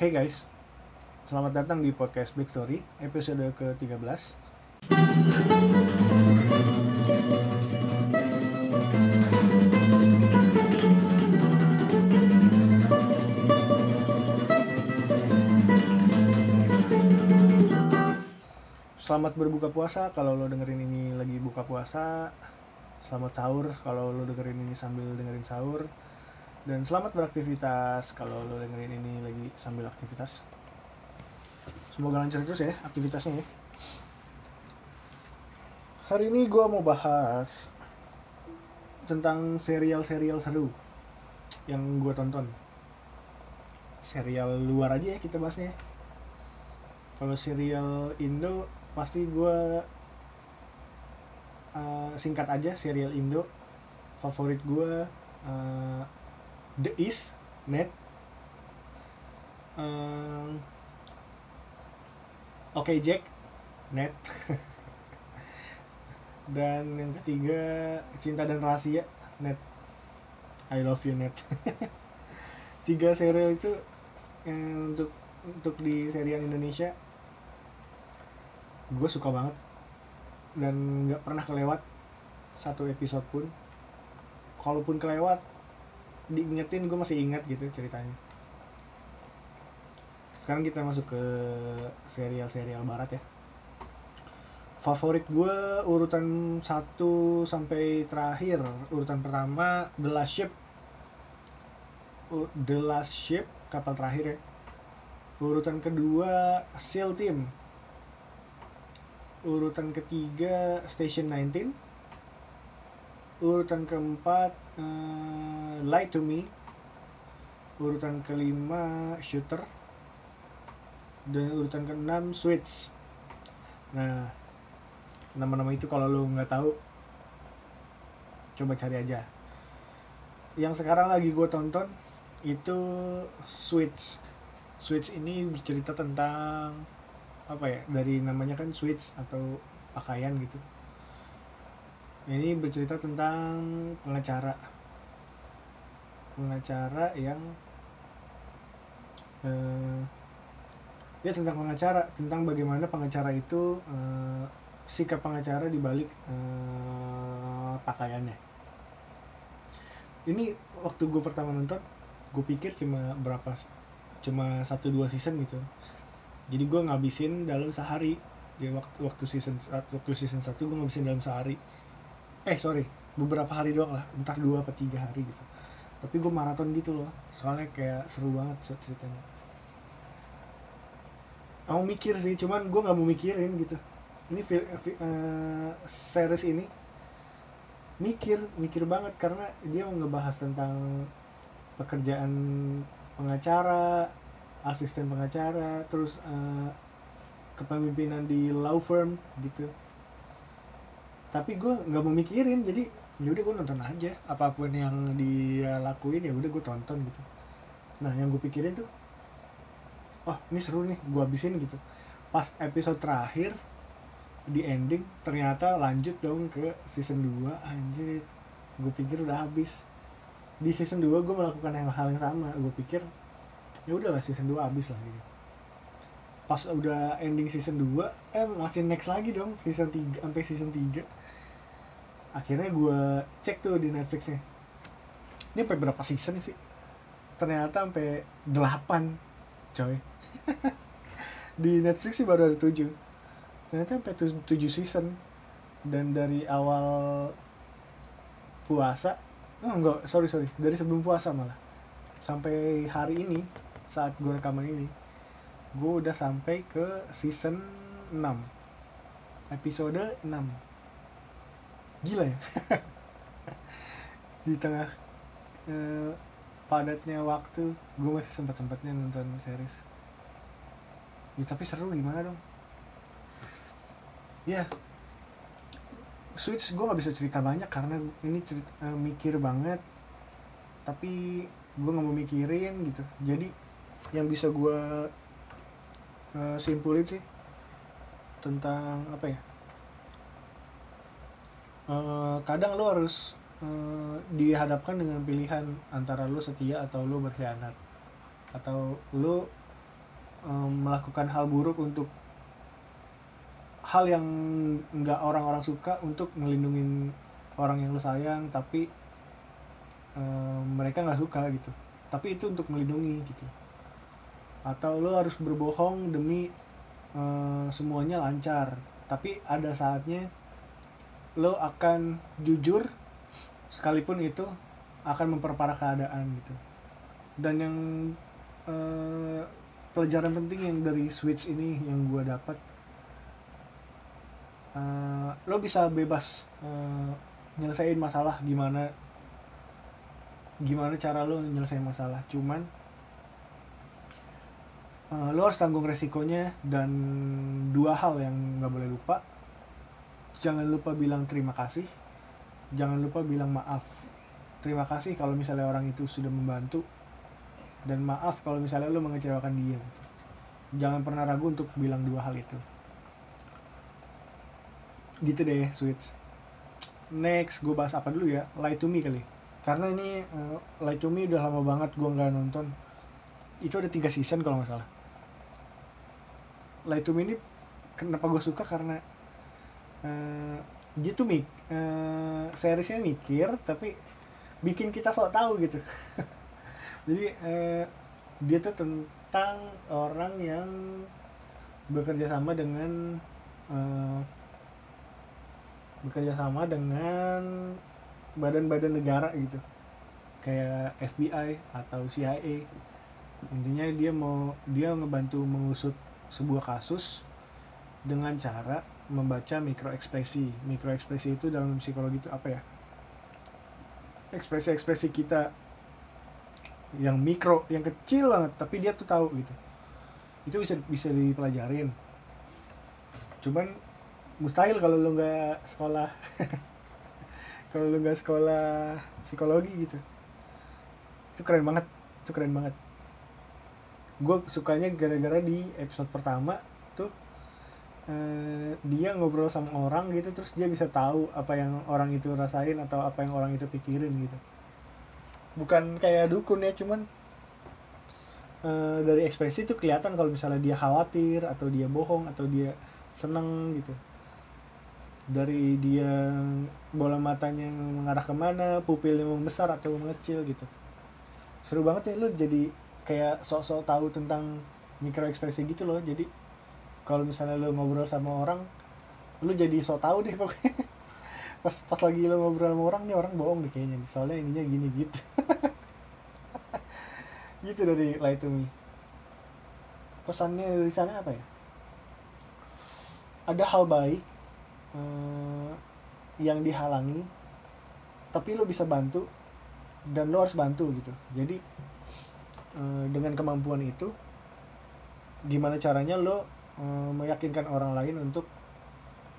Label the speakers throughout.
Speaker 1: Hey guys, selamat datang di podcast Big Story episode ke-13 Selamat berbuka puasa kalau lo dengerin ini lagi buka puasa. Selamat sahur kalau lo dengerin ini sambil dengerin sahur Dan selamat beraktivitas kalau lo dengerin ini lagi sambil aktivitas. Semoga lancar terus ya aktivitasnya ya. Hari ini gue mau bahas Tentang serial-serial seru Yang gue tonton. Serial luar aja ya kita bahasnya. Kalau serial Indo pasti gue uh, singkat aja serial Indo. Favorit gue uh, The East Net uh, Oke okay Jack. Net dan yang ketiga Cinta dan Rahasia. Net I love you Net tiga serial itu yang untuk untuk di serial Indonesia. Gue suka banget. Dan nggak pernah kelewat satu episode pun. Kalaupun kelewat diingetin gue masih ingat gitu ceritanya. Sekarang kita masuk ke serial-serial barat ya. Favorit gue urutan 1 sampai terakhir. Urutan pertama The Last Ship. The Last Ship kapal terakhir ya. Urutan kedua SEAL Team urutan ketiga Station 19 urutan keempat uh, Lie to Me. Urutan kelima Shooter. Dan urutan keenam Switch. Nah nama-nama itu kalau lo nggak tahu coba cari aja. Yang sekarang lagi gue tonton itu Switch. Switch ini bercerita tentang apa ya dari namanya kan switch atau pakaian gitu ini bercerita tentang pengacara. Pengacara yang eh, ya tentang pengacara. Tentang bagaimana pengacara itu eh, sikap pengacara di balik eh, pakaiannya. Ini waktu gue pertama nonton gue pikir cuma berapa cuma satu dua season gitu. Jadi gue ngabisin dalam sehari. Jadi waktu waktu season waktu season satu gue ngabisin dalam sehari eh sorry. Beberapa hari doang lah. Entar dua apa tiga hari gitu. Tapi gue maraton gitu loh. Soalnya kayak seru banget ceritanya. Mau mikir sih cuman gue nggak mau mikirin gitu. Ini uh, series ini mikir mikir banget karena dia mau ngebahas tentang pekerjaan pengacara asisten pengacara terus uh, kepemimpinan di law firm gitu tapi gue nggak mau mikirin jadi yaudah gue nonton aja apa pun yang dia lakuin ya udah gue tonton gitu. Nah yang gue pikirin tuh oh ini seru nih gue habisin gitu. Pas episode terakhir di ending ternyata lanjut dong ke season 2 anjir. Gue pikir udah habis. Di season 2 gue melakukan yang hal yang sama. Gue pikir ya udahlah season 2 habis lah gitu pas udah ending season 2 eh masih next lagi dong season 3 sampai season 3 akhirnya gue cek tuh di Netflixnya. Ini sampai berapa season sih? Ternyata sampai 8 coy. Di Netflix sih baru ada 7 ternyata sampai 7 season. Dan dari awal puasa oh enggak sorry sorry. Dari sebelum puasa malah. Sampai hari ini saat gue rekaman ini gue udah sampai ke season 6 episode 6 gila ya. Di tengah eh, padatnya waktu gue masih sempat sempatnya nonton series. Ya tapi seru gimana dong? Ya. Switch gue gak bisa cerita banyak karena ini cerita, eh, mikir banget. Tapi gue nggak mau mikirin gitu. Jadi yang bisa gue uh, simpulin sih tentang apa ya? Uh, kadang lo harus uh, dihadapkan dengan pilihan antara lo setia atau lo berkhianat. Atau lo em, melakukan hal buruk untuk hal yang nggak orang-orang suka untuk melindungi orang yang lo sayang tapi em, mereka nggak suka gitu. Tapi itu untuk melindungi gitu atau lo harus berbohong demi eh, semuanya lancar. Tapi ada saatnya lo akan jujur sekalipun itu akan memperparah keadaan gitu. Dan yang eh, pelajaran penting yang dari switch ini yang gue dapat eh, lo bisa bebas eh, nyelesain masalah gimana gimana cara lo nyelesain masalah. Cuman eh, lo harus tanggung resikonya dan dua hal yang nggak boleh lupa. Jangan lupa bilang terima kasih. Jangan lupa bilang maaf. Terima kasih kalau misalnya orang itu sudah membantu. Dan maaf kalau misalnya lo mengecewakan dia gitu. jangan pernah ragu untuk bilang dua hal itu. Gitu deh switch. Next gue bahas apa dulu ya? Lie to me kali. Karena ini uh, lie to me udah lama banget gue nggak nonton. Itu ada tiga season kalau nggak salah me ini kenapa gue suka? Karena uh, dia tuh mik uh, seriesnya mikir tapi bikin kita sok tahu gitu. Jadi uh, dia tuh tentang orang yang bekerja sama dengan uh, bekerja sama dengan badan-badan negara gitu. Kayak FBI atau CIA intinya dia mau dia ngebantu mengusut sebuah kasus dengan cara membaca mikroekspresi. Mikroekspresi itu dalam psikologi itu apa ya? Ekspresi-ekspresi kita yang mikro yang kecil banget tapi dia tuh tahu gitu. Itu bisa bisa dipelajarin. Cuman mustahil kalau lo nggak sekolah kalau lo nggak sekolah psikologi gitu. Itu keren banget itu keren banget gue sukanya gara-gara di episode pertama tuh eh, dia ngobrol sama orang gitu terus dia bisa tahu apa yang orang itu rasain atau apa yang orang itu pikirin gitu. Bukan kayak dukun ya cuman eh, dari ekspresi itu kelihatan kalau misalnya dia khawatir atau dia bohong atau dia seneng gitu. Dari dia bola matanya mengarah ke mana pupilnya membesar atau mengecil gitu. Seru banget ya lu jadi kayak sok-sok tahu tentang mikro ekspresi gitu loh. Jadi kalau misalnya lu ngobrol sama orang lu jadi sok tahu deh pokoknya. Pas pas lagi lu ngobrol sama orang nih orang bohong deh kayaknya nih. Soalnya ininya gini gitu. Gitu dari Light to Me pesannya dari sana apa ya? Ada hal baik eh, yang dihalangi tapi lo bisa bantu dan lo harus bantu gitu. Jadi eh, dengan kemampuan itu gimana caranya lo eh, meyakinkan orang lain untuk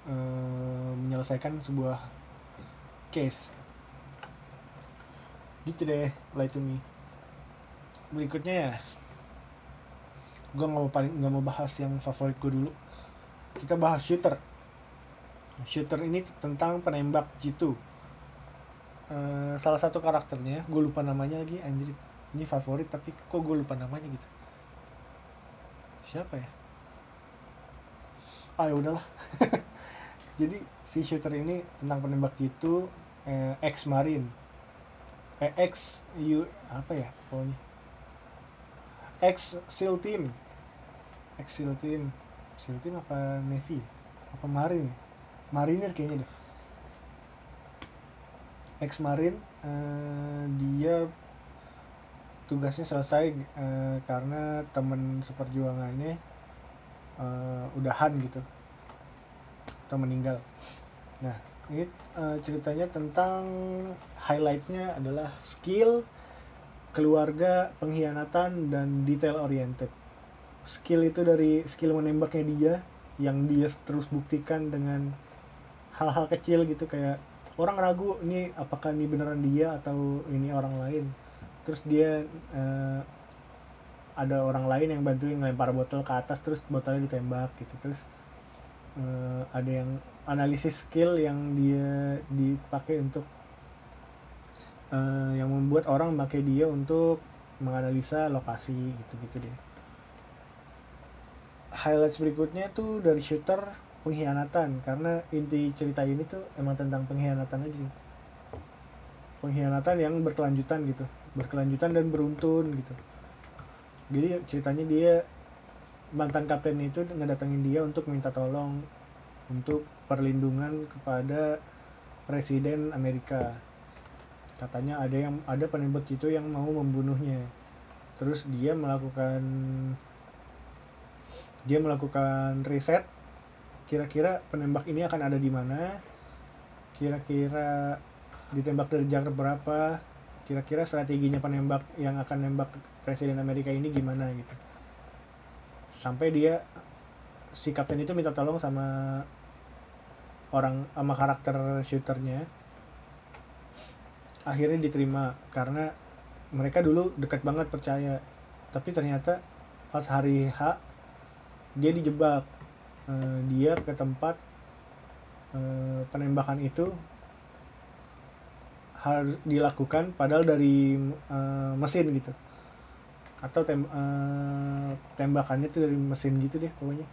Speaker 1: eh, menyelesaikan sebuah case? Gitu deh Lie to Me. Berikutnya ya gue nggak mau paling nggak mau bahas yang favorit gue dulu. Kita bahas shooter. Shooter ini tentang penembak jitu. Eh, salah satu karakternya gue lupa namanya lagi anjir ini favorit tapi kok gue lupa namanya gitu. Siapa ya? Ah ya udahlah. Jadi si shooter ini tentang penembak jitu eh, ex marine. Eh, ex you apa ya pokoknya? Ex seal team. Ex seal team. Seal team apa navy? Apa marine? Marinir kayaknya deh. Ex marine eh, dia tugasnya selesai eh, karena temen seperjuangannya eh, udahan gitu. Atau meninggal. Nah ini eh, ceritanya tentang highlightnya adalah skill keluarga pengkhianatan dan detail oriented. Skill itu dari skill menembaknya dia yang dia terus buktikan dengan hal-hal kecil gitu kayak orang ragu ini apakah ini beneran dia atau ini orang lain terus dia eh, ada orang lain yang bantuin ngelempar botol ke atas terus botolnya ditembak gitu. Terus eh, ada yang analisis skill yang dia dipakai untuk eh, yang membuat orang memakai dia untuk menganalisa lokasi gitu-gitu deh. Highlights berikutnya tuh dari shooter pengkhianatan. Karena inti cerita ini tuh emang tentang pengkhianatan aja pengkhianatan yang berkelanjutan gitu. Berkelanjutan dan beruntun gitu. Jadi ceritanya dia mantan kapten itu ngedatengin dia untuk minta tolong untuk perlindungan kepada presiden Amerika. Katanya ada yang ada penembak itu yang mau membunuhnya. Terus dia melakukan dia melakukan riset kira-kira penembak ini akan ada di mana kira-kira ditembak dari jarak berapa kira-kira strateginya penembak yang akan nembak presiden Amerika ini gimana gitu. Sampai dia si kapten itu minta tolong sama orang sama karakter shooternya. Akhirnya diterima karena mereka dulu dekat banget percaya. Tapi ternyata pas hari H dia dijebak. Uh, dia ke tempat uh, penembakan itu harus dilakukan padahal dari uh, mesin gitu. Atau tem uh, tembakannya itu dari mesin gitu deh pokoknya.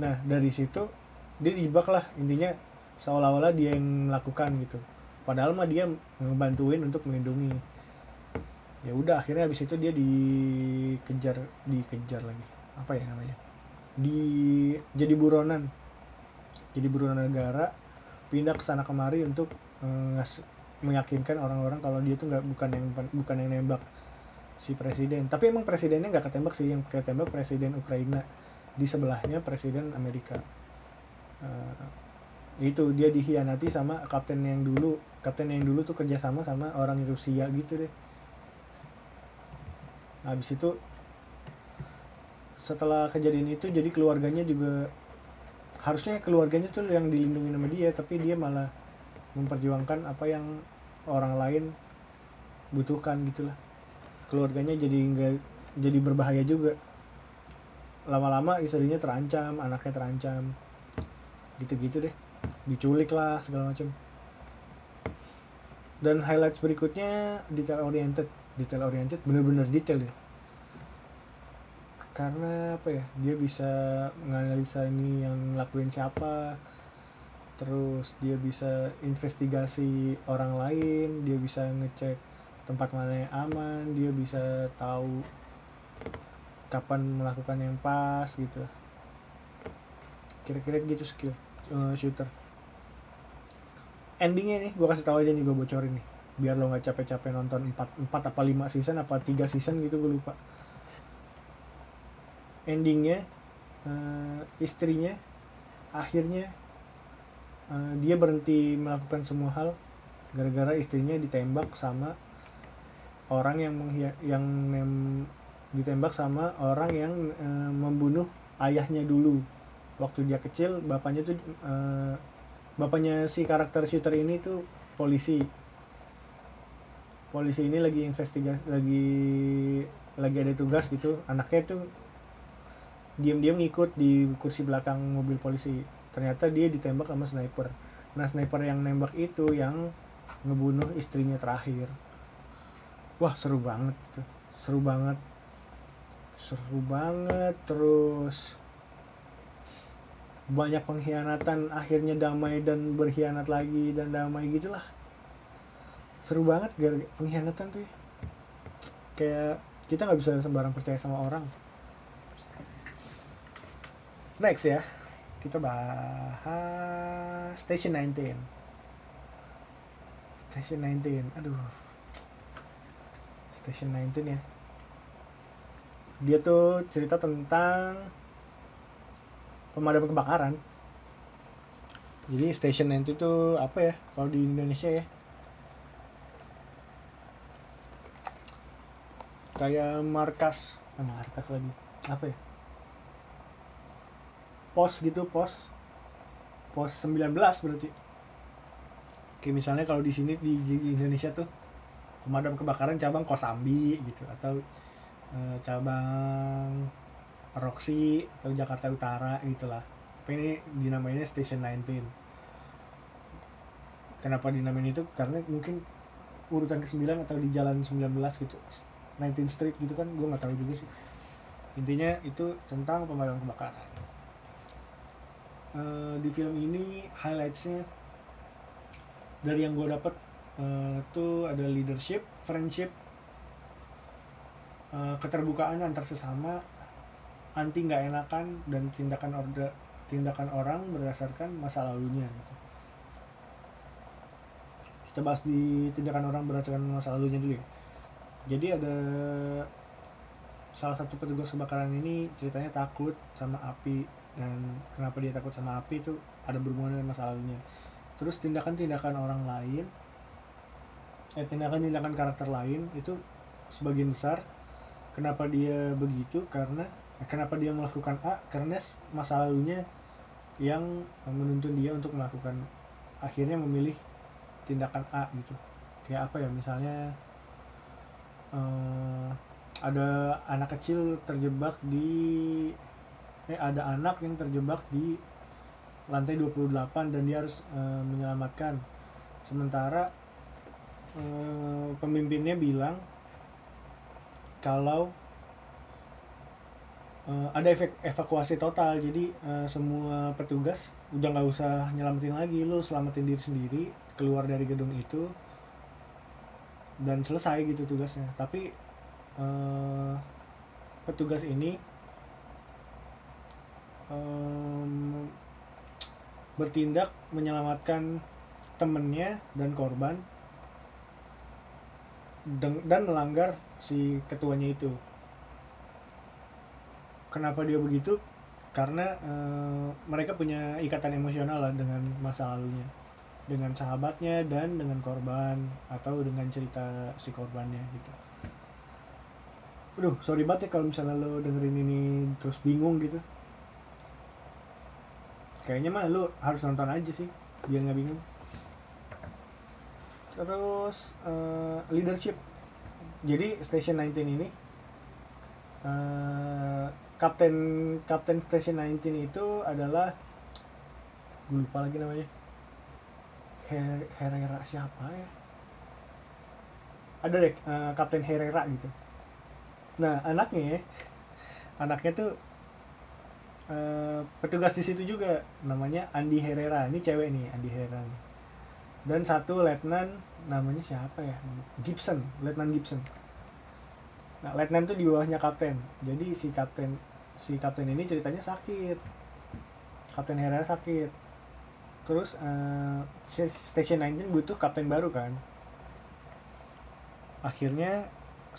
Speaker 1: Nah dari situ dia dijebak lah. Intinya seolah-olah dia yang melakukan gitu. Padahal mah dia ngebantuin untuk melindungi. Ya udah akhirnya habis itu dia dikejar dikejar lagi. Apa ya namanya? Di jadi buronan. Jadi buronan negara pindah ke sana kemari untuk meyakinkan orang-orang kalau dia tuh nggak bukan yang bukan yang nembak si presiden. Tapi emang presidennya nggak ketembak sih yang ketembak presiden Ukraina. Di sebelahnya presiden Amerika. Uh, itu dia dihianati sama kapten yang dulu kapten yang dulu tuh kerjasama sama orang Rusia gitu deh. Habis itu setelah kejadian itu jadi keluarganya juga harusnya keluarganya tuh yang dilindungi sama dia tapi dia malah memperjuangkan apa yang orang lain butuhkan gitulah. Keluarganya jadi enggak jadi berbahaya juga. Lama-lama istrinya terancam anaknya terancam. Gitu-gitu deh. Diculik lah segala macam. Dan highlights berikutnya detail oriented. Detail oriented bener-bener detail ya. Karena apa ya dia bisa menganalisa ini yang ngelakuin siapa terus dia bisa investigasi orang lain dia bisa ngecek tempat mana yang aman dia bisa tahu kapan melakukan yang pas gitu. Kira-kira gitu skill uh, shooter. Endingnya nih gue kasih tahu aja nih gue bocorin nih. Biar lo nggak capek-capek nonton 4, 4 apa 5 season apa 3 season gitu gue lupa. Endingnya uh, istrinya akhirnya uh, dia berhenti melakukan semua hal gara-gara istrinya ditembak sama orang yang yang ditembak sama orang yang e, membunuh ayahnya dulu. Waktu dia kecil bapaknya tuh e, bapaknya si karakter shooter ini tuh polisi. Polisi ini lagi investigasi lagi lagi ada tugas gitu. Anaknya tuh diam-diam ngikut di kursi belakang mobil polisi ternyata dia ditembak sama sniper. Nah sniper yang nembak itu yang ngebunuh istrinya terakhir. Wah seru banget itu. Seru banget. Seru banget terus banyak pengkhianatan. Akhirnya damai dan berkhianat lagi dan damai gitulah. Seru banget gara pengkhianatan tuh ya. kayak kita nggak bisa sembarang percaya sama orang. Next ya kita bahas Station 19 Station 19 aduh. Station 19 ya. Dia tuh cerita tentang pemadam kebakaran. Jadi Station 19 itu apa ya kalau di Indonesia ya? Kayak markas eh, markas lagi. Apa ya pos gitu pos. Pos 19 berarti. Kayak misalnya kalau di sini di, Indonesia tuh pemadam kebakaran cabang Kosambi gitu atau e, cabang Roxy atau Jakarta Utara gitulah. Tapi ini dinamainnya Station 19 kenapa dinamain itu? Karena mungkin urutan ke-9 atau di jalan 19 gitu 19 Street gitu kan gue nggak tahu juga sih. Intinya itu tentang pemadam kebakaran Eh, di film ini highlightsnya dari yang gue dapet eh, tuh ada leadership friendship eh, keterbukaan antar sesama anti nggak enakan dan tindakan order tindakan orang berdasarkan masa lalunya gitu. kita bahas di tindakan orang berdasarkan masa lalunya dulu ya jadi ada salah satu petugas kebakaran ini ceritanya takut sama api dan kenapa dia takut sama api itu ada berhubungan dengan masa lalunya terus tindakan-tindakan orang lain eh tindakan-tindakan karakter lain itu sebagian besar kenapa dia begitu? Karena eh, kenapa dia melakukan A? Karena masa lalunya yang menuntun dia untuk melakukan akhirnya memilih tindakan A gitu. Kayak apa ya? Misalnya eh, ada anak kecil terjebak di eh ada anak yang terjebak di lantai 28 dan dia harus eh, menyelamatkan. Sementara eh, pemimpinnya bilang kalau eh, ada efek evakuasi total. Jadi eh, semua petugas udah nggak usah nyelamatin lagi. Lu selamatin diri sendiri keluar dari gedung itu dan selesai gitu tugasnya. Tapi eh, petugas ini em, bertindak menyelamatkan temennya dan korban dan melanggar si ketuanya itu. Kenapa dia begitu? Karena eh, mereka punya ikatan emosional lah dengan masa lalunya, dengan sahabatnya dan dengan korban atau dengan cerita si korbannya gitu. Aduh, sorry banget ya kalau misalnya lo dengerin ini terus bingung gitu. Kayaknya mah lo harus nonton aja sih, biar nggak bingung. Terus eh, leadership. Jadi Station 19 ini eh, kapten kapten Station 19 itu adalah gue lupa lagi namanya. Her- Herrera siapa ya? Ada deh eh, kapten Herrera gitu. Nah anaknya, anaknya tuh eh, petugas di situ juga namanya Andi Herrera. Ini cewek nih Andi Herrera. Nih. Dan satu letnan namanya siapa ya? Gibson, letnan Gibson. Nah letnan tuh di bawahnya kapten. Jadi si kapten si kapten ini ceritanya sakit. Kapten Herrera sakit. Terus si Station 19 butuh kapten baru kan. Akhirnya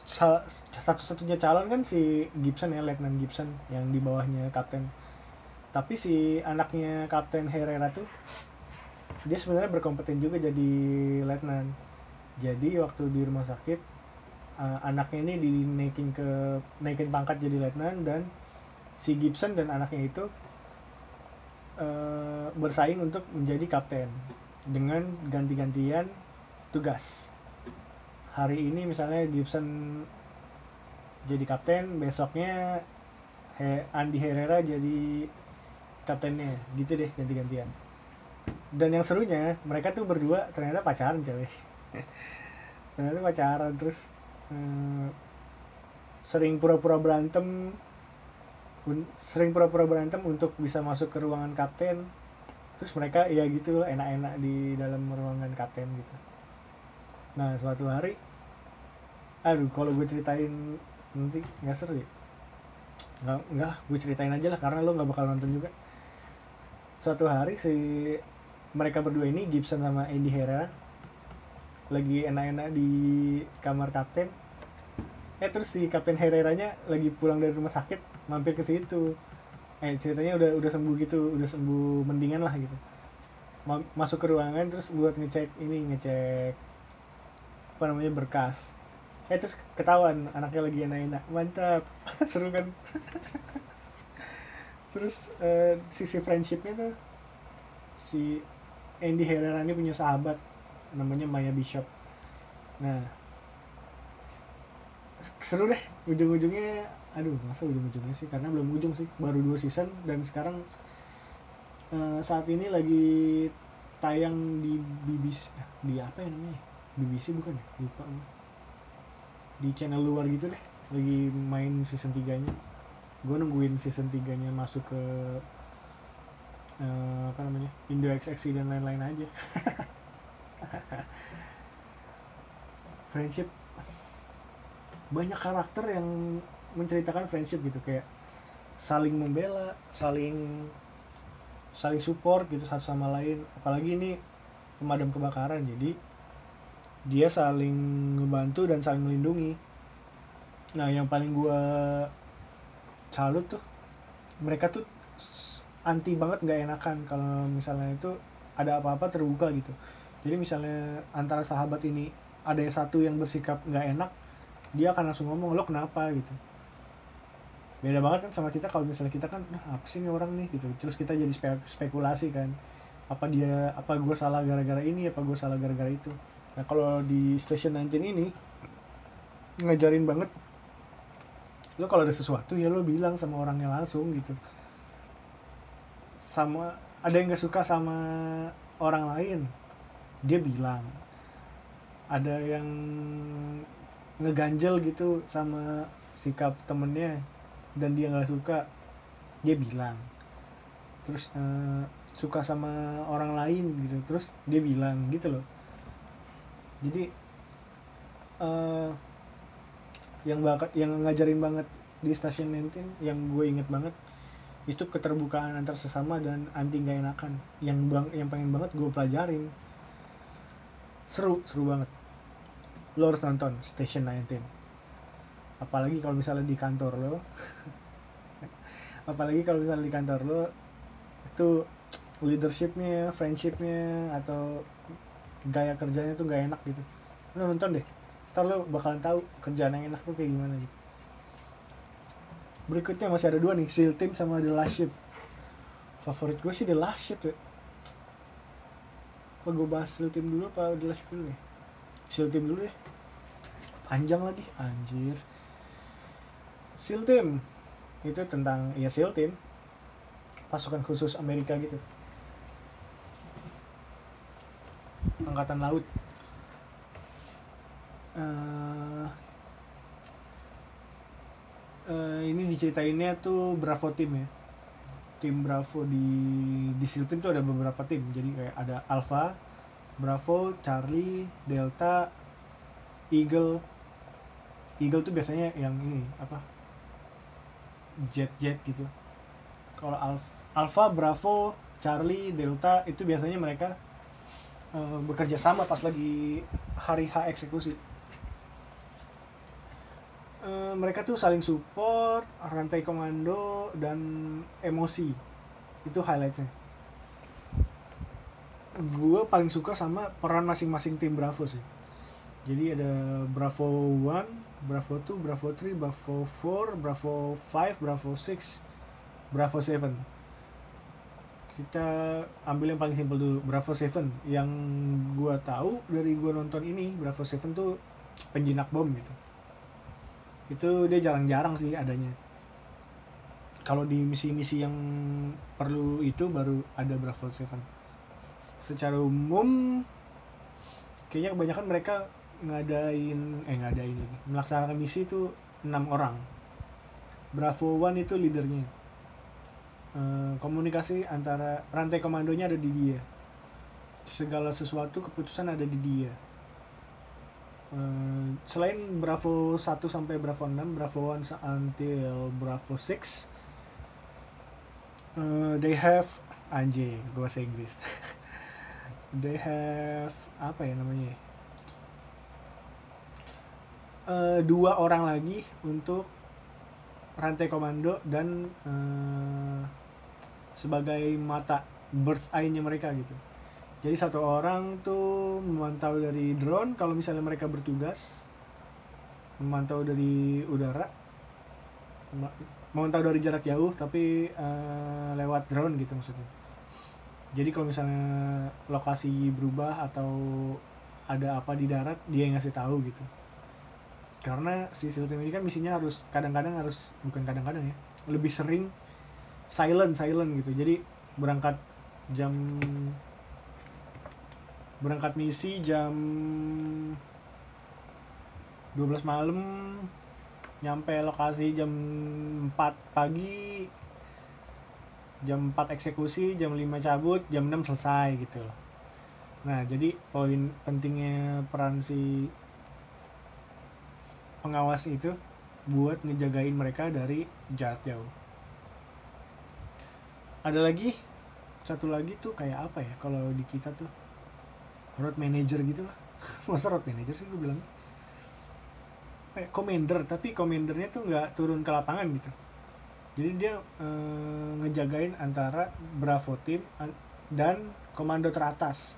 Speaker 1: satu-satunya calon kan si Gibson ya Letnan Gibson yang di bawahnya kapten tapi si anaknya kapten Herrera tuh dia sebenarnya berkompeten juga jadi letnan. Jadi waktu di rumah sakit uh, anaknya ini dinaikin ke naikin pangkat jadi letnan dan si Gibson dan anaknya itu uh, bersaing untuk menjadi kapten dengan ganti-gantian tugas. Hari ini misalnya Gibson jadi kapten besoknya Andy Herrera jadi kaptennya. Gitu deh ganti-gantian. Dan yang serunya mereka tuh berdua ternyata pacaran cewek ternyata pacaran terus eh, sering pura-pura berantem. Un- sering pura-pura berantem untuk bisa masuk ke ruangan kapten. Terus mereka ya gitu enak-enak di dalam ruangan kapten gitu. Nah suatu hari aduh kalau gue ceritain nanti nggak seru ya. Nggak nggak gue ceritain aja lah karena lo nggak bakal nonton juga suatu hari si mereka berdua ini Gibson sama Andy Herrera lagi enak-enak di kamar kapten. Eh terus si kapten Herreranya lagi pulang dari rumah sakit mampir ke situ. Eh ceritanya udah udah sembuh gitu udah sembuh mendingan lah gitu. Ma- masuk ke ruangan terus buat ngecek ini ngecek apa namanya berkas. Eh terus ketahuan anaknya lagi enak-enak. Mantap seru kan terus eh, sisi friendshipnya tuh si Andy Herrera ini punya sahabat namanya Maya Bishop. Nah seru deh ujung-ujungnya aduh masa ujung-ujungnya sih? Karena belum ujung sih baru dua season dan sekarang eh, saat ini lagi tayang di BBC di apa ya namanya? BBC bukan ya? Lupa di channel luar gitu deh lagi main season 3 nya gue nungguin season 3 nya masuk ke eh, apa namanya Indo XXI dan lain-lain aja. Friendship. Banyak karakter yang menceritakan friendship gitu kayak saling membela saling saling support gitu satu sama lain. Apalagi ini pemadam kebakaran jadi dia saling ngebantu dan saling melindungi. Nah yang paling gua salut tuh mereka tuh anti banget nggak enakan kalau misalnya itu ada apa-apa terbuka gitu. Jadi misalnya antara sahabat ini ada yang satu yang bersikap nggak enak dia akan langsung ngomong lo kenapa? gitu. Beda banget kan sama kita kalau misalnya kita kan nah, apa sih nih orang nih? gitu. Terus kita jadi spe- spekulasi kan. Apa dia apa gue salah gara-gara ini apa gue salah gara-gara itu. Nah kalau di station 19 ini ngajarin banget lo kalau ada sesuatu ya lo bilang sama orangnya langsung gitu. Sama ada yang gak suka sama orang lain dia bilang. Ada yang ngeganjel gitu sama sikap temennya dan dia nggak suka dia bilang. Terus eh, suka sama orang lain gitu terus dia bilang gitu loh. Jadi eh yang bakat yang ngajarin banget di stasiun 19 yang gue inget banget itu keterbukaan antar sesama dan anti gak enakan. Yang bang yang pengen banget gue pelajarin. Seru seru banget. Lo harus nonton Station 19 apalagi kalau misalnya di kantor lo. Apalagi kalau misalnya di kantor lo itu leadershipnya friendshipnya atau gaya kerjanya tuh gak enak gitu. Lo nonton deh ntar lo bakalan tahu kerjaan yang enak tuh kayak gimana gitu berikutnya masih ada dua nih Seal Team sama The Last Ship. Favorit gue sih The Last Ship ya. Apa gue bahas Seal Team dulu apa The Last Ship dulu nih? Seal Team dulu deh panjang lagi anjir. Seal Team. Itu tentang ya Seal Team. Pasukan khusus Amerika gitu. Angkatan laut Eh, eh, ini diceritainnya tuh Bravo Team ya. Tim Bravo di di SEAL Team tuh ada beberapa tim. Jadi kayak ada Alpha Bravo Charlie Delta Eagle. Eagle tuh biasanya yang ini apa? Jet jet gitu. Kalau Alpha, Alpha Bravo Charlie Delta itu biasanya mereka eh, bekerja sama pas lagi hari H eksekusi Eh, mereka tuh saling support, rantai komando dan emosi. Itu highlightnya. Gue paling suka sama peran masing-masing tim Bravo sih. Jadi ada Bravo 1, Bravo 2, Bravo 3, Bravo 4, Bravo 5, Bravo 6, Bravo 7. Kita ambil yang paling simpel dulu, Bravo 7. Yang gue tahu dari gue nonton ini, Bravo 7 tuh penjinak bom gitu itu dia jarang-jarang sih adanya. Kalau di misi-misi yang perlu itu baru ada Bravo 7 secara umum kayaknya kebanyakan mereka ngadain eh ngadain lagi. Melaksanakan misi itu enam orang. Bravo One itu leadernya. Eh, komunikasi antara rantai komandonya ada di dia. Segala sesuatu keputusan ada di dia Eh, selain Bravo 1 sampai Bravo 6, Bravo 1 sa- until Bravo 6 eh, they have anjing, gue bahasa Inggris. they have apa ya namanya? Eh, dua orang lagi untuk rantai komando dan eh, sebagai mata bird's eye-nya mereka gitu. Jadi satu orang tuh memantau dari drone kalau misalnya mereka bertugas, memantau dari udara, ma- memantau dari jarak jauh tapi eh, lewat drone gitu maksudnya. Jadi kalau misalnya lokasi berubah atau ada apa di darat dia yang ngasih tahu gitu. Karena si SEAL Team ini kan misinya harus kadang-kadang harus bukan kadang-kadang ya, lebih sering silent silent gitu. Jadi berangkat jam berangkat misi jam 12 malam. Nyampe lokasi jam 4 pagi. Jam 4 eksekusi jam 5 cabut jam 6 selesai gitu loh. Nah jadi poin pentingnya peran si pengawas itu buat ngejagain mereka dari jarak jauh. Ada lagi? Satu lagi tuh kayak apa ya kalau di kita tuh road manager gitu lah. Masa road manager sih gue bilang kayak commander tapi commandernya tuh nggak turun ke lapangan gitu. Jadi dia eh, ngejagain antara bravo team an- dan komando teratas.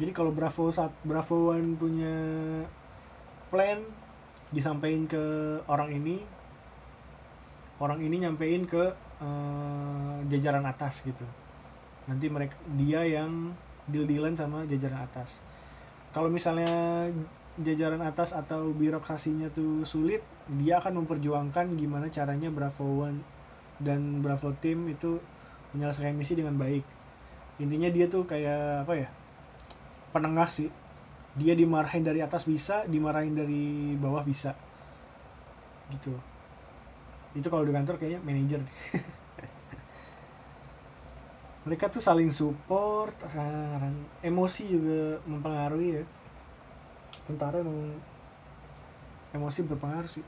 Speaker 1: Jadi kalau bravo saat bravo one punya plan disampaikan ke orang ini orang ini nyampein ke eh, jajaran atas gitu. Nanti mereka dia yang deal dealan sama jajaran atas. Kalau misalnya jajaran atas atau birokrasinya tuh sulit dia akan memperjuangkan gimana caranya Bravo One dan Bravo Team itu menyelesaikan misi dengan baik. Intinya dia tuh kayak apa ya penengah sih. Dia dimarahin dari atas bisa dimarahin dari bawah bisa. Gitu. Itu kalau di kantor kayaknya manajer. mereka tuh saling support orang emosi juga mempengaruhi ya. Tentara emang emosi berpengaruh sih.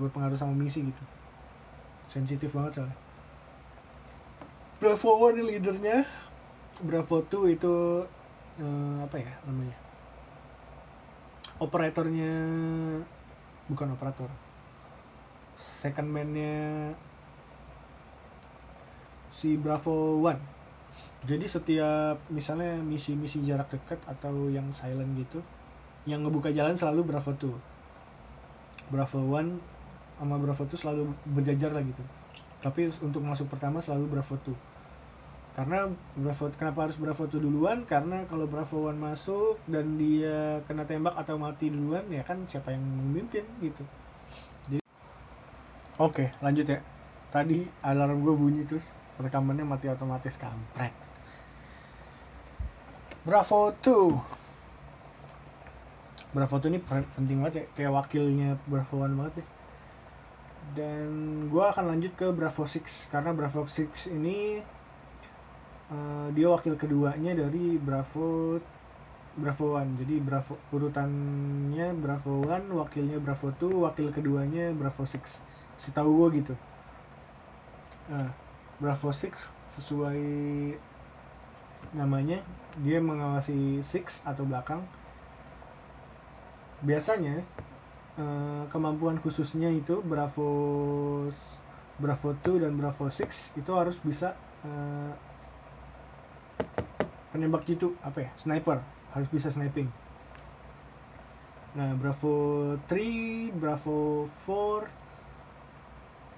Speaker 1: Berpengaruh sama misi gitu. Sensitif banget soalnya. Bravo One leadernya. Bravo 2 itu eh, apa ya namanya? Operatornya bukan operator. Second man-nya si Bravo One. Jadi setiap misalnya misi-misi jarak dekat atau yang silent gitu, yang ngebuka jalan selalu Bravo 2. Bravo One sama Bravo 2 selalu berjajar lah gitu. Tapi untuk masuk pertama selalu Bravo 2. Karena Bravo kenapa harus Bravo 2 duluan? Karena kalau Bravo One masuk dan dia kena tembak atau mati duluan ya kan siapa yang memimpin gitu. Oke, lanjut ya. Tadi alarm gue bunyi terus rekamannya mati otomatis kampret. Bravo 2 Bravo 2 ini pen- penting banget ya. Kayak wakilnya Bravo 1 banget ya. Dan gue akan lanjut ke Bravo 6 karena Bravo 6 ini eh, dia wakil keduanya dari Bravo Bravo 1 jadi Bravo urutannya Bravo 1 wakilnya Bravo 2 wakil keduanya Bravo 6 setahu gue gitu. Nah, Bravo 6 sesuai namanya dia mengawasi six atau belakang. Biasanya eh, kemampuan khususnya itu Bravo Bravo 2 dan Bravo 6 itu harus bisa eh, penembak jitu apa ya sniper harus bisa sniping. Nah Bravo 3 Bravo 4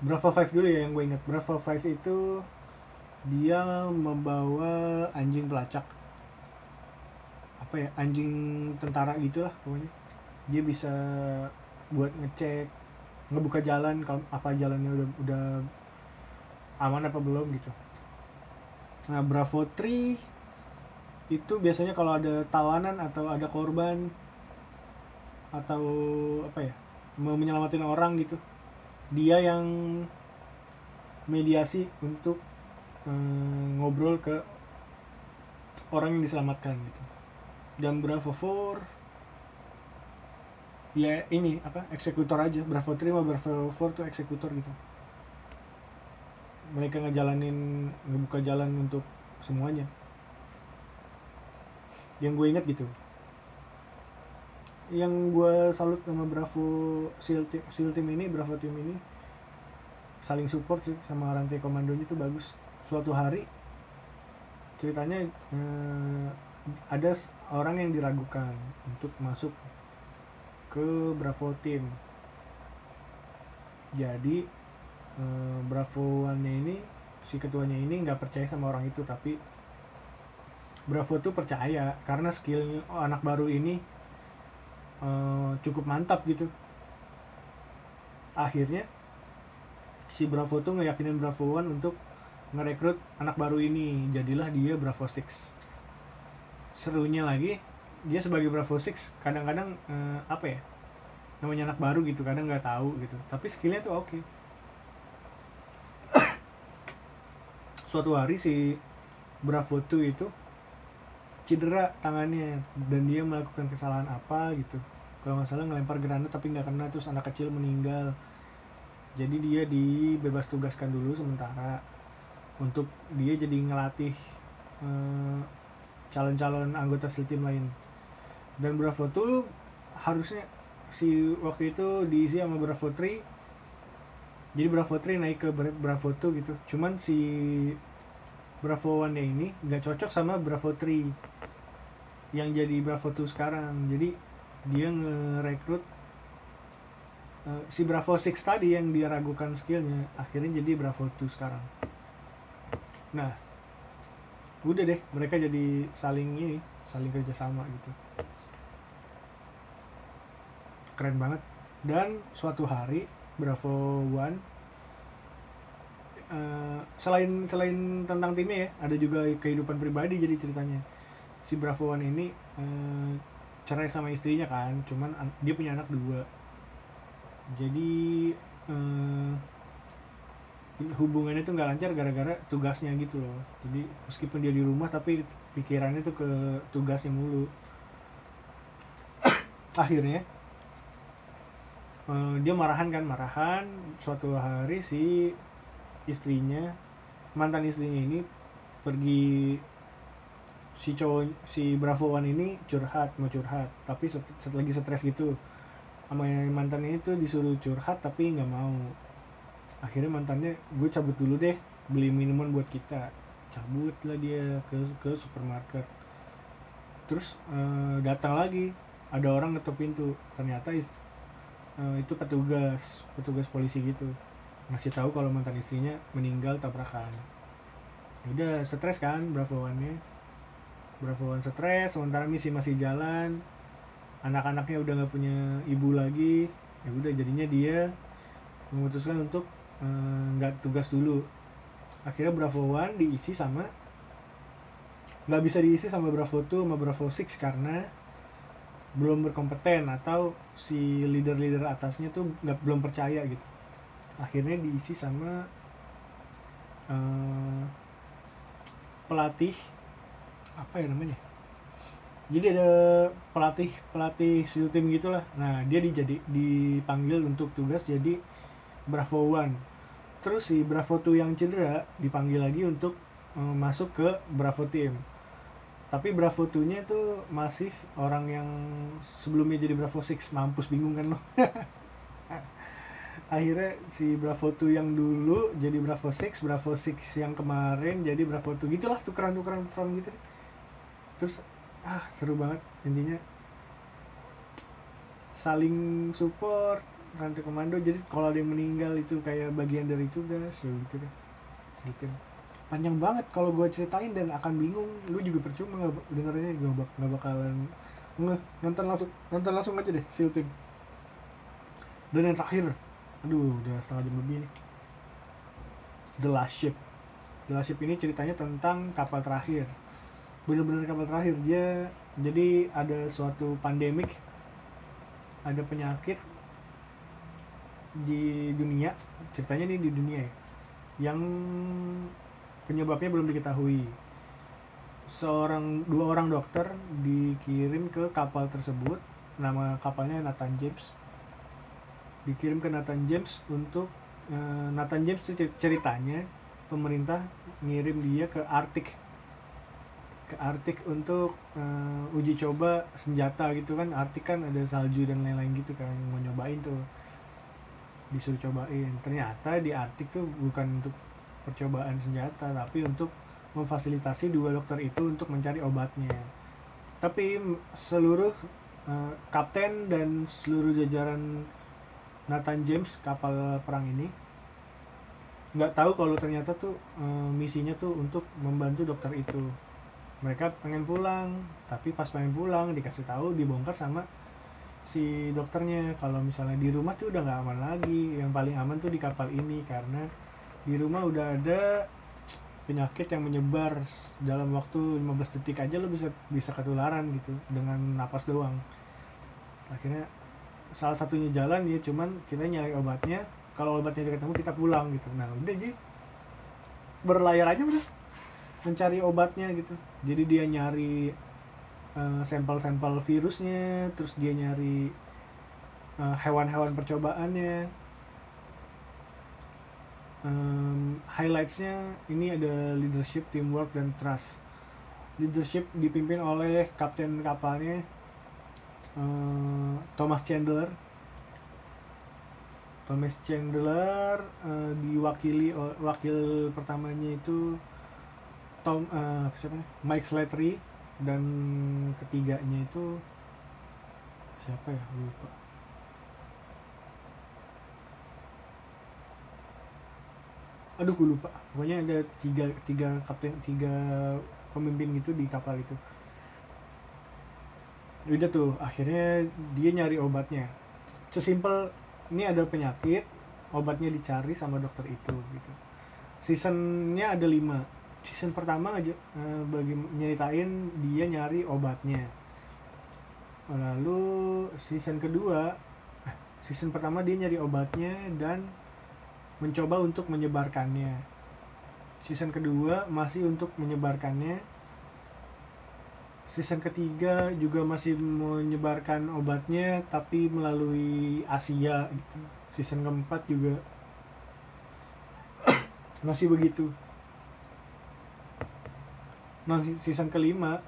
Speaker 1: Bravo 5 dulu ya yang gue ingat. Bravo 5 itu dia membawa anjing pelacak. Apa ya anjing tentara gitulah pokoknya. Dia bisa buat ngecek ngebuka jalan kalau apa jalannya udah udah aman apa belum gitu. Nah Bravo 3 itu biasanya kalau ada tawanan atau ada korban atau apa ya mau menyelamatin orang gitu dia yang mediasi untuk eh, ngobrol ke orang yang diselamatkan gitu. Dan Bravo 4 ya ini apa eksekutor aja. Bravo 3 sama Bravo 4 tuh eksekutor gitu. Mereka ngejalanin ngebuka jalan untuk semuanya. Yang gue inget gitu yang gue salut sama Bravo SEAL team, SEAL team ini Bravo team ini. Saling support sih sama rantai komandonya itu bagus. Suatu hari ceritanya eh, ada orang yang diragukan untuk masuk ke Bravo team. Jadi eh, Bravo One ini si ketuanya ini nggak percaya sama orang itu tapi Bravo tuh percaya karena skill anak baru ini eh, cukup mantap gitu. Akhirnya si Bravo tuh ngeyakinin Bravo One untuk ngerekrut anak baru ini. Jadilah dia Bravo 6 serunya lagi dia sebagai Bravo 6 kadang-kadang eh, apa ya namanya anak baru gitu kadang nggak tahu gitu. Tapi skillnya tuh oke. Suatu hari si Bravo 2 itu cedera tangannya dan dia melakukan kesalahan apa gitu. Kalau nggak salah ngelempar granat tapi nggak kena terus anak kecil meninggal. Jadi dia dibebas tugaskan dulu sementara untuk dia jadi ngelatih eh, calon-calon anggota SEAL team lain. Dan Bravo tuh harusnya si waktu itu diisi sama Bravo 3 jadi Bravo 3 naik ke Bra- Bravo 2 gitu. Cuman si Bravo 1 nya ini nggak cocok sama Bravo 3 yang jadi Bravo 2 sekarang. Jadi dia ngerekrut eh, si Bravo 6 tadi yang dia ragukan skillnya akhirnya jadi Bravo 2 sekarang. Nah udah deh mereka jadi saling ini saling kerjasama gitu. Keren banget. Dan suatu hari Bravo One eh, selain selain tentang timnya ya ada juga kehidupan pribadi jadi ceritanya. Si Bravo One ini eh, cerai sama istrinya kan cuman an- dia punya anak dua. Jadi eh, hubungannya tuh nggak lancar gara-gara tugasnya gitu loh. Jadi meskipun dia di rumah tapi pikirannya tuh ke tugasnya mulu. Akhirnya eh, dia marahan kan marahan. Suatu hari si istrinya mantan istrinya ini pergi si cowok si Bravo One ini curhat mau curhat. Tapi set, set- lagi stres gitu. Sama yang mantannya itu disuruh curhat tapi nggak mau. Akhirnya mantannya gue cabut dulu deh beli minuman buat kita. Cabut lah dia ke ke supermarket. Terus eh, datang lagi ada orang ngetok pintu. Ternyata is- eh, itu petugas petugas polisi gitu ngasih tahu kalau mantan istrinya meninggal tabrakan. Udah stres kan Bravo One-nya? Bravo One stres sementara misi masih jalan. Anak-anaknya udah nggak punya ibu lagi. Ya udah jadinya dia memutuskan untuk eh, nggak tugas dulu. Akhirnya Bravo One diisi sama nggak bisa diisi sama Bravo 2 sama Bravo 6 karena belum berkompeten atau si leader-leader atasnya tuh nggak belum percaya gitu akhirnya diisi sama eh, pelatih apa ya namanya? Jadi ada pelatih pelatih SEAL team gitulah. Nah dia dijadi dipanggil untuk tugas jadi Bravo One. Terus si Bravo 2 yang cedera dipanggil lagi untuk eh, masuk ke Bravo Team. Tapi Bravo 2 nya tuh masih orang yang sebelumnya jadi Bravo 6 mampus bingung kan lo akhirnya si Bravo 2 yang dulu jadi Bravo 6 Bravo 6 yang kemarin jadi Bravo 2 gitulah tukeran-tukeran peran gitu terus ah seru banget. Intinya saling support rantai komando. Jadi kalau ada yang meninggal itu kayak bagian dari tugas ya gitu deh. Sedikit. Panjang banget kalau gue ceritain dan akan bingung. Lu juga percuma nggak dengerinnya nggak bak nggak bakalan nge nonton langsung nonton langsung aja deh Team dan yang terakhir aduh udah setengah jam lebih nih. The Last Ship. The Last Ship ini ceritanya tentang kapal terakhir. Bener-bener kapal terakhir. Dia jadi ada suatu pandemik ada penyakit di dunia ceritanya nih di dunia ya yang penyebabnya belum diketahui. Seorang dua orang dokter dikirim ke kapal tersebut. Nama kapalnya Nathan James dikirim ke Nathan James untuk eh, Nathan James ceritanya pemerintah ngirim dia ke Arctic. Ke Arctic untuk eh, uji coba senjata gitu kan. Arctic kan ada salju dan lain-lain gitu kan mau nyobain tuh. Disuruh cobain. Ternyata di Arctic tuh bukan untuk percobaan senjata tapi untuk memfasilitasi dua dokter itu untuk mencari obatnya. Tapi seluruh eh, kapten dan seluruh jajaran Nathan James kapal perang ini. Nggak tahu kalau ternyata tuh eh, misinya tuh untuk membantu dokter itu. Mereka pengen pulang tapi pas pengen pulang dikasih tahu dibongkar sama si dokternya. Kalau misalnya di rumah tuh udah nggak aman lagi. Yang paling aman tuh di kapal ini karena di rumah udah ada penyakit yang menyebar dalam waktu 15 detik aja lo bisa bisa ketularan gitu dengan napas doang. Akhirnya salah satunya jalan ya cuman kita nyari obatnya. Kalau obatnya udah ketemu kita pulang gitu. Nah udah jadi berlayar aja udah. Mencari obatnya gitu. Jadi dia nyari eh, sampel-sampel virusnya terus dia nyari eh, hewan-hewan percobaannya. Em, highlightsnya ini ada leadership, teamwork, dan trust. Leadership dipimpin oleh kapten kapalnya eh, Thomas Chandler. Thomas Chandler eh, diwakili wakil pertamanya itu Tom eh, siapa nih? Mike Slattery. Dan ketiganya itu siapa ya? Lupa. Aduh gue lupa. Pokoknya ada tiga tiga kapten tiga pemimpin gitu di kapal itu udah tuh akhirnya dia nyari obatnya sesimpel ini ada penyakit obatnya dicari sama dokter itu gitu seasonnya ada lima season pertama aja eh, bagi nyeritain dia nyari obatnya lalu season kedua eh, season pertama dia nyari obatnya dan mencoba untuk menyebarkannya. Season kedua masih untuk menyebarkannya. Season ketiga juga masih menyebarkan obatnya tapi melalui Asia gitu. Season keempat juga masih begitu. Nah, season kelima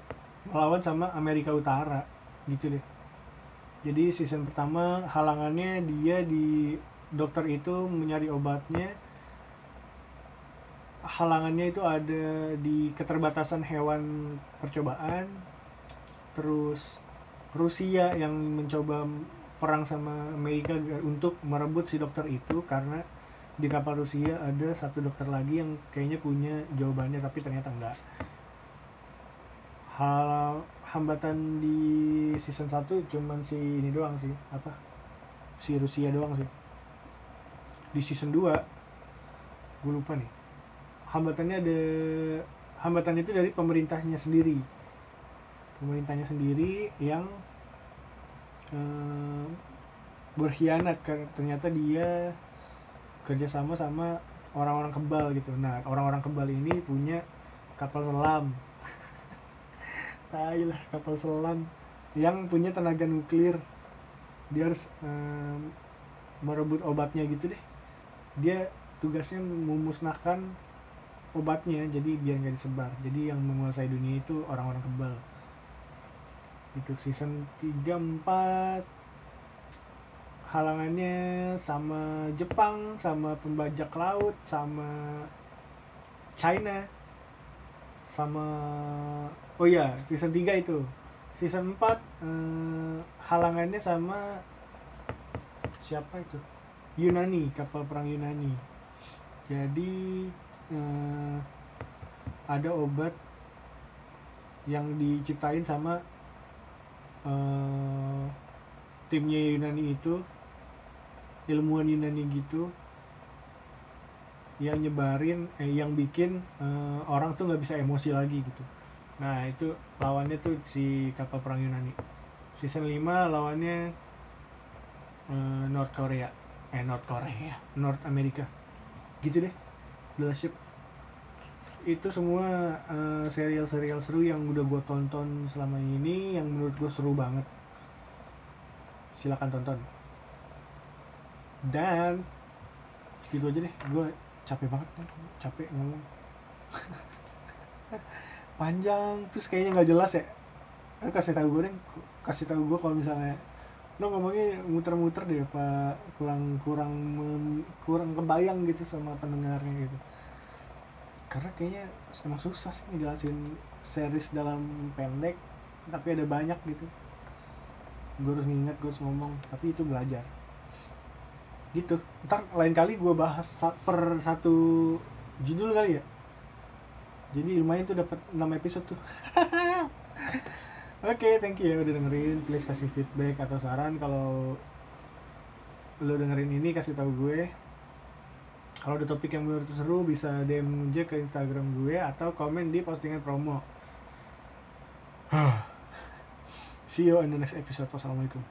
Speaker 1: melawan sama Amerika Utara gitu deh. Jadi season pertama halangannya dia di dokter itu mencari obatnya halangannya itu ada di keterbatasan hewan percobaan terus Rusia yang mencoba perang sama Amerika untuk merebut si dokter itu karena di kapal Rusia ada satu dokter lagi yang kayaknya punya jawabannya tapi ternyata enggak. Hal hambatan di season 1 cuman si ini doang sih apa? Si Rusia doang sih. Di season 2 gue lupa nih. Hambatannya ada hambatan itu dari pemerintahnya sendiri pemerintahnya sendiri yang eh, berkhianat karena ternyata dia kerjasama sama orang-orang kebal gitu. Nah orang-orang kebal ini punya kapal selam. Tai lah kapal selam yang punya tenaga nuklir. Dia harus eh, merebut obatnya gitu deh. Dia tugasnya memusnahkan obatnya jadi biar nggak disebar. Jadi yang menguasai dunia itu orang-orang kebal itu season 3 4 halangannya sama Jepang sama pembajak laut sama China sama oh ya season 3 itu. Season 4 eh, halangannya sama siapa itu? Yunani kapal perang Yunani. Jadi eh, ada obat yang diciptain sama eh, timnya Yunani itu ilmuwan Yunani gitu yang nyebarin eh, yang bikin eh, orang tuh nggak bisa emosi lagi gitu. Nah itu lawannya tuh si kapal perang Yunani. Season 5 lawannya eh, North Korea. Eh North Korea North America. Gitu deh. The Last Ship itu semua eh, serial-serial seru yang udah gue tonton selama ini yang menurut gue seru banget. Silakan tonton. Dan gitu aja deh. Gue capek banget capek ngomong. Panjang terus kayaknya nggak jelas ya. Lu kasih tahu gue kasih tahu gue kalau misalnya lo ngomongnya muter-muter deh apa kurang kurang kurang kebayang gitu sama pendengarnya gitu karena kayaknya emang susah sih ngejelasin series dalam pendek tapi ada banyak gitu. Gue harus nginget gue harus ngomong tapi itu belajar. Gitu. Ntar lain kali gue bahas per satu judul kali ya. Jadi lumayan tuh dapat 6 episode tuh. Oke, thank you ya udah dengerin. Please kasih feedback atau saran kalau lo dengerin ini kasih tahu gue. Kalau ada topik yang menurut seru bisa DM aja ke Instagram gue atau komen di postingan promo. See you in the next episode. Wassalamualaikum.